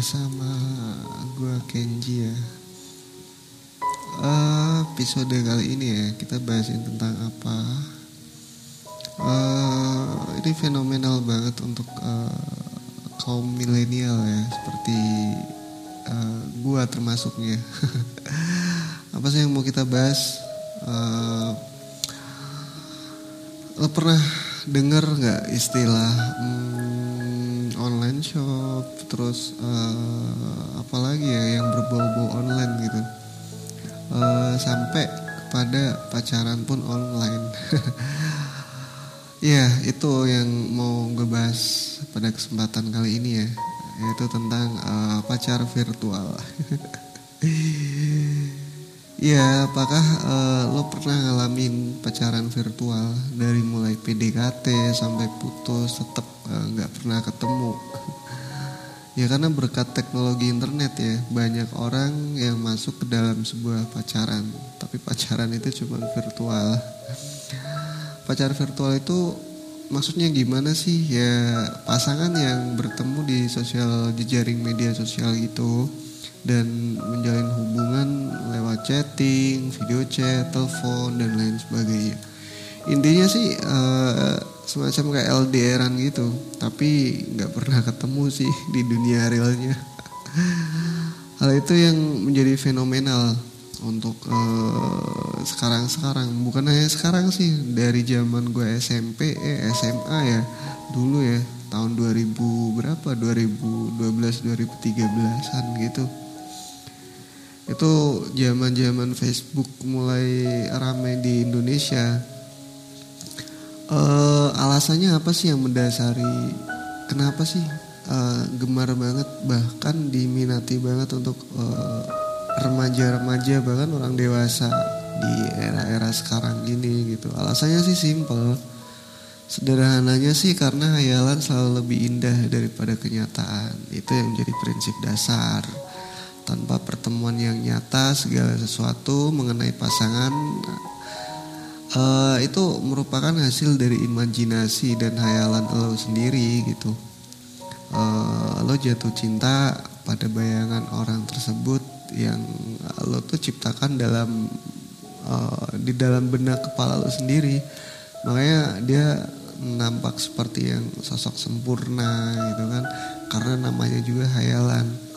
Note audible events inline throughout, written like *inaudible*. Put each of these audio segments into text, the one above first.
bersama gue Kenji ya. Uh, episode kali ini ya kita bahasin tentang apa? Uh, ini fenomenal banget untuk uh, kaum milenial ya, seperti uh, gue termasuknya. *laughs* apa sih yang mau kita bahas? Uh, lo pernah dengar nggak istilah? Hmm, online shop terus uh, apalagi ya yang berbau-bau online gitu. Uh, sampai kepada pacaran pun online. *laughs* Ya itu yang mau gue bahas pada kesempatan kali ini ya. Yaitu tentang uh, pacar virtual *laughs* Ya, apakah uh, lo pernah ngalamin pacaran virtual dari mulai PDKT sampai putus tetap nggak uh, pernah ketemu? *laughs* ya karena berkat teknologi internet ya banyak orang yang masuk ke dalam sebuah pacaran, tapi pacaran itu cuma virtual. Pacar virtual itu maksudnya gimana sih? Ya pasangan yang bertemu di sosial jejaring media sosial itu dan menjalin hubungan chatting, video chat, telepon dan lain sebagainya. Intinya sih uh, semacam kayak LDRan gitu, tapi nggak pernah ketemu sih *laughs* di dunia realnya. Hal itu yang menjadi fenomenal untuk uh, sekarang-sekarang, bukan hanya sekarang sih, dari zaman gue SMP, eh SMA ya, dulu ya, tahun 2000 berapa, 2012, 2013an gitu itu zaman zaman Facebook mulai ramai di Indonesia. Uh, alasannya apa sih yang mendasari? Kenapa sih uh, gemar banget? Bahkan diminati banget untuk remaja-remaja uh, bahkan orang dewasa di era-era sekarang gini gitu. Alasannya sih simple. Sederhananya sih karena hayalan selalu lebih indah daripada kenyataan. Itu yang menjadi prinsip dasar tanpa pertemuan yang nyata segala sesuatu mengenai pasangan uh, itu merupakan hasil dari imajinasi dan hayalan lo sendiri gitu. Uh, lo jatuh cinta pada bayangan orang tersebut yang lo tuh ciptakan dalam uh, di dalam benak kepala lo sendiri. Makanya dia nampak seperti yang sosok sempurna gitu kan. Karena namanya juga hayalan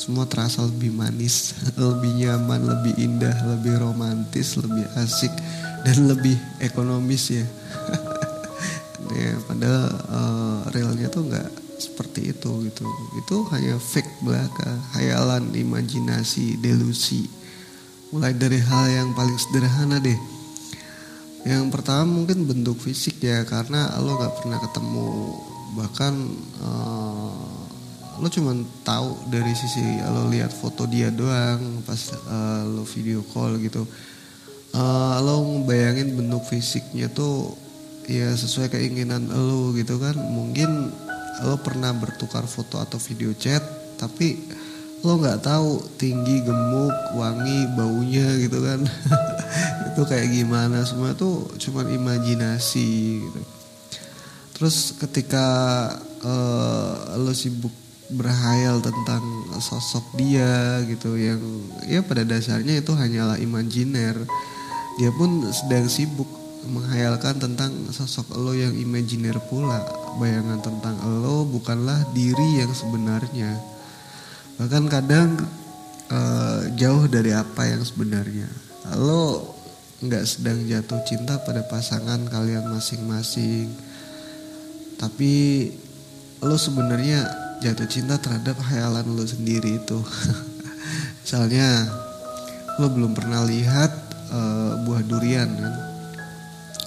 semua terasa lebih manis, *laughs* lebih nyaman, lebih indah, lebih romantis, lebih asik dan lebih ekonomis ya. *laughs* ya padahal uh, realnya tuh nggak seperti itu gitu. Itu hanya fake belaka, hayalan, imajinasi, delusi. Mulai dari hal yang paling sederhana deh. Yang pertama mungkin bentuk fisik ya karena lo nggak pernah ketemu bahkan uh, lo cuma tahu dari sisi lo lihat foto dia doang pas uh, lo video call gitu. Uh, lo ngebayangin bentuk fisiknya tuh ya sesuai keinginan lo gitu kan. Mungkin lo pernah bertukar foto atau video chat tapi lo nggak tahu tinggi gemuk wangi baunya gitu kan. *laughs* Itu kayak gimana? Semua tuh cuma imajinasi gitu. Terus ketika uh, lo sibuk berhayal tentang sosok dia gitu. Yang ya pada dasarnya itu hanyalah imajiner. Dia pun sedang sibuk menghayalkan tentang sosok lo yang imajiner pula. Bayangan tentang lo bukanlah diri yang sebenarnya. Bahkan kadang uh, jauh dari apa yang sebenarnya. Lo nggak sedang jatuh cinta pada pasangan kalian masing-masing. Tapi lo sebenarnya jatuh cinta terhadap khayalan lo sendiri itu. *laughs* Misalnya lo belum pernah lihat uh, buah durian kan?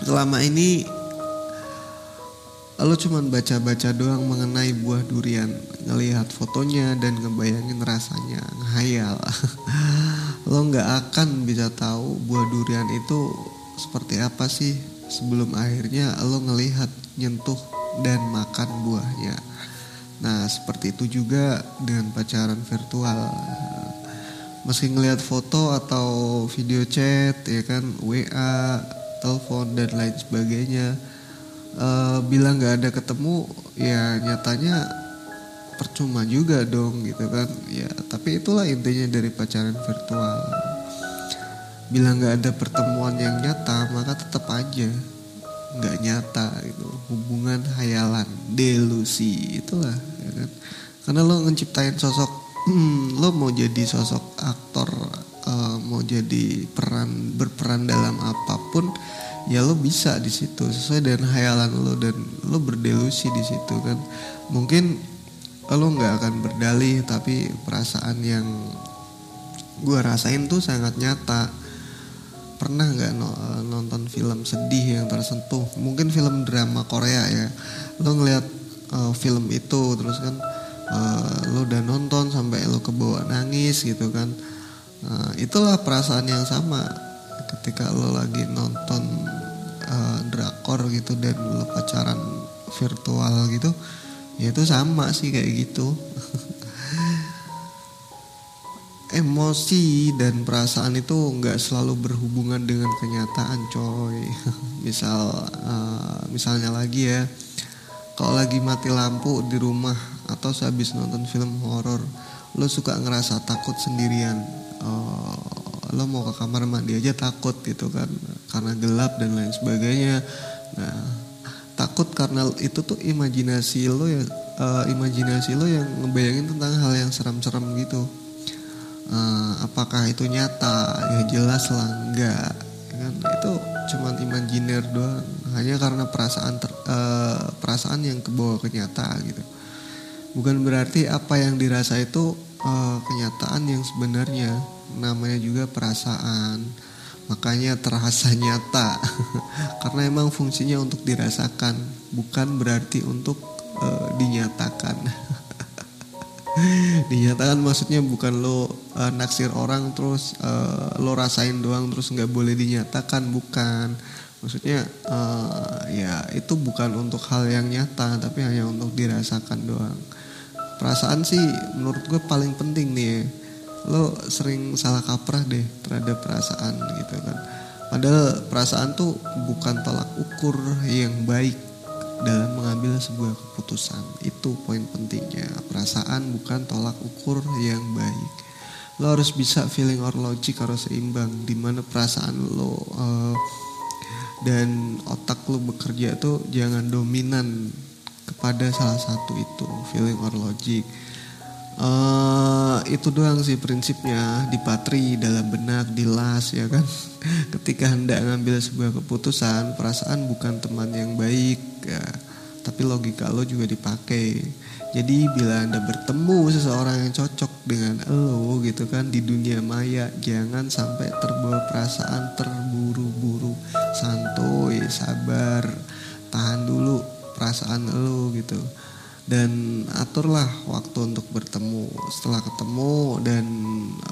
Selama ini lo cuma baca-baca doang mengenai buah durian ngelihat fotonya dan ngebayangin rasanya ngehayal. *laughs* Lo nggak akan bisa tahu buah durian itu seperti apa sih sebelum akhirnya lo ngelihat nyentuh dan makan buahnya Nah seperti itu juga dengan pacaran virtual. Meski ngelihat foto atau video chat ya kan WA, telepon dan lain sebagainya, uh, bila nggak ada ketemu ya nyatanya percuma juga dong gitu kan. Ya tapi itulah intinya dari pacaran virtual. Bila nggak ada pertemuan yang nyata maka tetap aja nggak nyata itu hubungan hayalan delusi itulah ya kan. Karena lo menciptain sosok hmm, lo mau jadi sosok aktor uh, mau jadi peran berperan dalam apa pun ya lo bisa di situ. Sesuai dengan hayalan lo dan lo berdelusi di situ kan. Mungkin lo nggak akan berdalih tapi perasaan yang gue rasain tuh sangat nyata pernah nggak nonton film sedih yang tersentuh? Mungkin film drama Korea ya. Lo ngeliat uh, film itu terus kan uh, lo udah nonton sampai lo kebawa nangis gitu kan. Uh, itulah perasaan yang sama ketika lo lagi nonton uh, drakor gitu dan lo pacaran virtual gitu ya itu sama sih kayak gitu *laughs* emosi dan perasaan itu nggak selalu berhubungan dengan kenyataan coy. *laughs* Misal uh, misalnya lagi ya kalau lagi mati lampu di rumah atau sehabis nonton film horor lo suka ngerasa takut sendirian. Uh, lo mau ke kamar mandi aja takut gitu kan karena gelap dan lain sebagainya. Nah takut karena itu tuh imajinasi lo ya uh, imajinasi lo yang ngebayangin tentang hal yang seram-seram gitu uh, apakah itu nyata? Ya jelas lah enggak. Ya kan? Itu cuma imajiner doang. Hanya karena perasaan ter, uh, perasaan yang kebawa kenyataan gitu. Bukan berarti apa yang dirasa itu uh, kenyataan yang sebenarnya. Namanya juga perasaan. Makanya terasa *laughs* nyata. *laughs* Karena emang fungsinya untuk dirasakan. Bukan berarti untuk uh, dinyatakan *laughs* *laughs* dinyatakan maksudnya bukan lo uh, naksir orang terus uh, lo rasain doang terus nggak boleh dinyatakan bukan. Maksudnya uh, ya itu bukan untuk hal yang nyata tapi hanya untuk dirasakan doang. Perasaan sih menurut gue paling penting nih ya. lo sering salah kaprah deh terhadap perasaan gitu kan. Padahal perasaan tuh bukan tolak ukur yang baik dalam mengambil sebuah keputusan. Itu poin pentingnya. Perasaan bukan tolak ukur yang baik. Lo harus bisa feeling or logic harus seimbang. Di mana perasaan lo uh, dan otak lo bekerja tuh jangan dominan kepada salah satu itu. Feeling or logic uh, itu doang sih prinsipnya. Di patri dalam benak di las ya kan. *laughs* Ketika hendak ngambil sebuah keputusan perasaan bukan teman yang baik ya. Tapi logika lo juga dipakai. Jadi bila anda bertemu seseorang yang cocok dengan lo gitu kan di dunia maya jangan sampai terbawa perasaan terburu-buru. Santuy sabar tahan dulu perasaan lo gitu dan aturlah waktu untuk bertemu. Setelah ketemu dan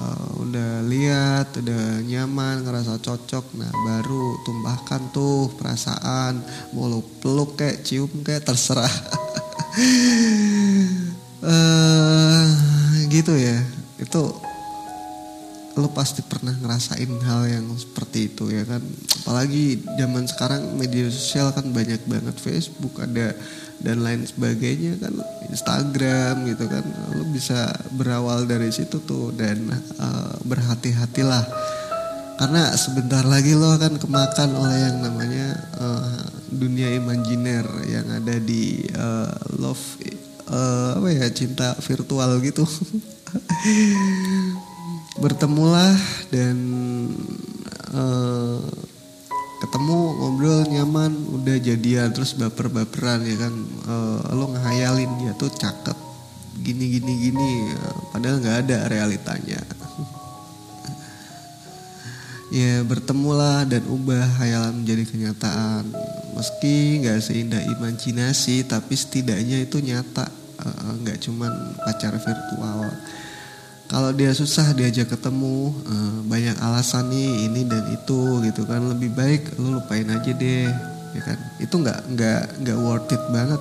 uh, udah lihat udah nyaman ngerasa cocok nah baru tumbahkan tuh perasaan mau peluk kayak cium kayak terserah. Uh, *laughs* gitu ya. Itu lo pasti pernah ngerasain hal yang seperti itu ya kan? Apalagi zaman sekarang media sosial kan banyak banget Facebook ada dan lain sebagainya kan Instagram gitu kan. Lo bisa berawal dari situ tuh dan uh, berhati-hatilah. Karena sebentar lagi lo akan kemakan oleh yang namanya uh, dunia imajiner yang ada di uh, love uh, apa ya cinta virtual gitu *laughs* bertemulah dan uh, ketemu ngobrol nyaman udah jadian terus baper-baperan ya kan? Uh, lo ngehayalin dia tuh cakep gini gini gini padahal nggak ada realitanya. *laughs* Ya bertemulah dan ubah hayalan menjadi kenyataan. Meski nggak seindah imajinasi tapi setidaknya itu nyata. Nggak uh, cuman pacar virtual kalau dia susah diajak ketemu uh, banyak alasan nih ini dan itu gitu kan. Lebih baik lu lupain aja deh ya kan. Itu nggak nggak nggak worth it banget.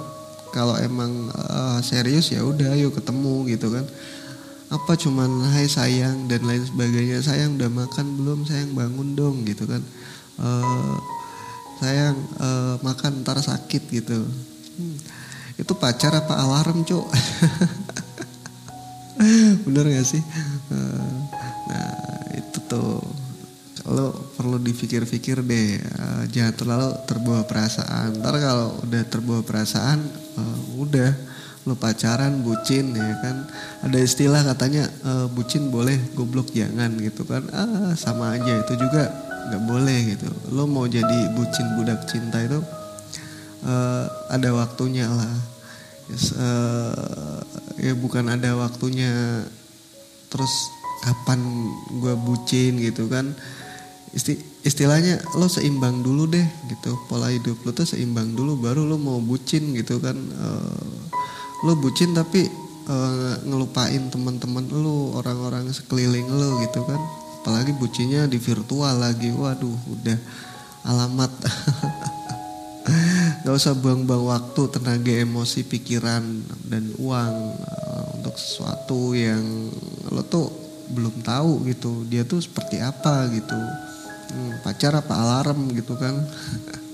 Kalau emang uh, serius ya udah ayo ketemu gitu kan. Apa cuman hai sayang dan lain sebagainya. Sayang udah makan belum? Sayang bangun dong gitu kan. Uh, sayang uh, makan ntar sakit gitu. Hmm. itu pacar apa alarm cuk *laughs* bener gak sih? Uh, nah itu tuh. Lo perlu dipikir-pikir deh. Uh, jangan terlalu terbawa perasaan. Ntar kalau udah terbawa perasaan uh, udah. Lo pacaran bucin ya kan? Ada istilah katanya bucin boleh goblok jangan gitu kan? Ah sama aja. Itu juga nggak boleh gitu. Lo mau jadi bucin budak cinta itu ada waktunya lah uh, ya bukan ada waktunya. Terus kapan gue bucin gitu kan? Isti, istilahnya lo seimbang dulu deh gitu pola hidup lo tuh seimbang dulu baru lo mau bucin gitu kan. Uh, lo bucin tapi uh, ngelupain teman-teman lo orang-orang sekeliling lo gitu kan. Apalagi bucinnya di virtual lagi waduh udah alamat *laughs* Gak usah buang-buang waktu, tenaga, emosi, pikiran, dan uang uh, untuk sesuatu yang lo tuh belum tahu gitu. Dia tuh seperti apa gitu. Hmm, pacar apa alarm gitu kan.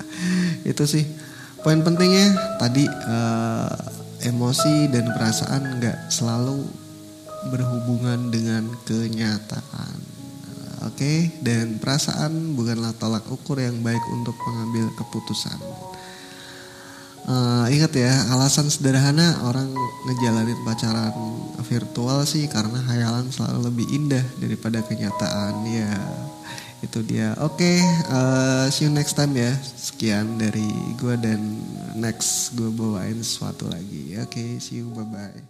*laughs* Itu sih poin pentingnya tadi uh, emosi dan perasaan nggak selalu berhubungan dengan kenyataan. Oke, okay? dan perasaan bukanlah tolak ukur yang baik untuk mengambil keputusan. Uh, ingat ya, alasan sederhana orang ngejalanin pacaran virtual sih karena hayalan selalu lebih indah daripada kenyataan. Ya, itu dia. Oke, okay, uh, see you next time ya. Sekian dari gue dan next gue bawain sesuatu lagi. Oke, okay, see you, bye bye.